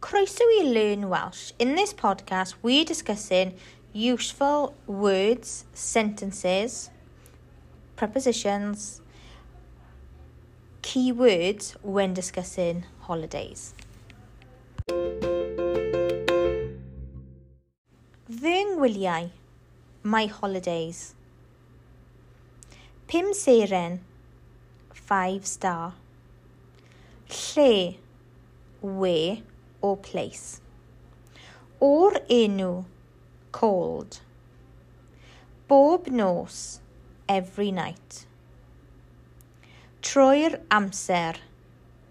Croeso i Learn Welsh. In this podcast, we're discussing useful words, sentences, prepositions, keywords when discussing holidays. Fy ngwyliau, my holidays. Pum seren, five star. Lle, where or place. O'r enw, called. Bob nos, every night. Troi'r amser,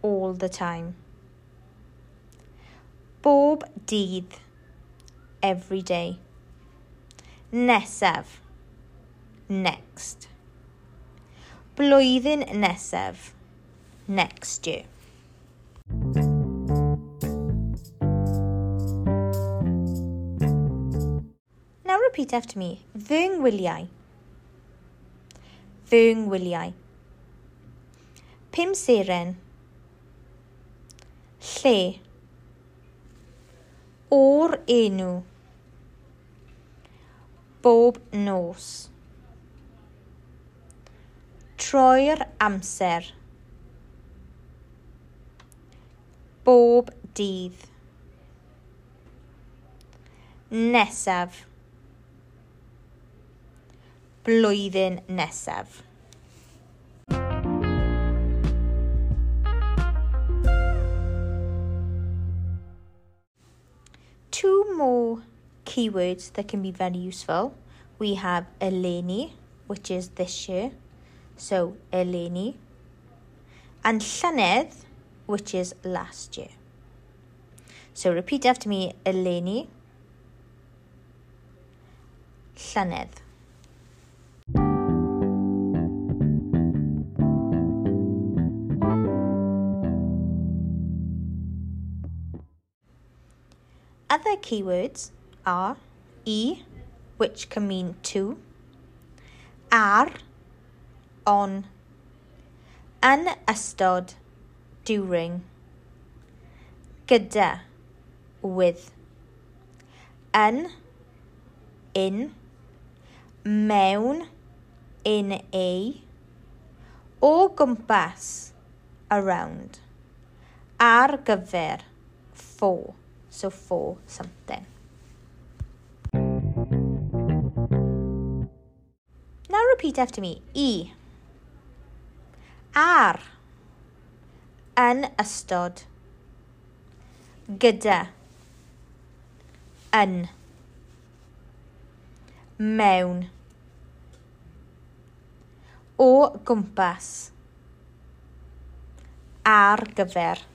all the time. Bob dydd, every day. Nesaf, next blwyddyn nesaf. Next year. Now repeat after me. Fy ngwyliau. Fy ngwyliau. Pum seren. Lle. O'r enw. Bob nos. Troi'r amser. Bob dydd. Nesaf. Blwyddyn nesaf. Two more keywords that can be very useful. We have eleni, which is this year. so eleni, and llynedd, which is last year. So repeat after me, eleni, llynedd. Other keywords are e, which can mean to, ar, on. Yn ystod during gyda with. Yn in. Mewn in a. O gwmpas around. Ar gyfer for so for something. Now repeat after me. E ar yn ystod gyda yn mewn o gwmpas ar gyfer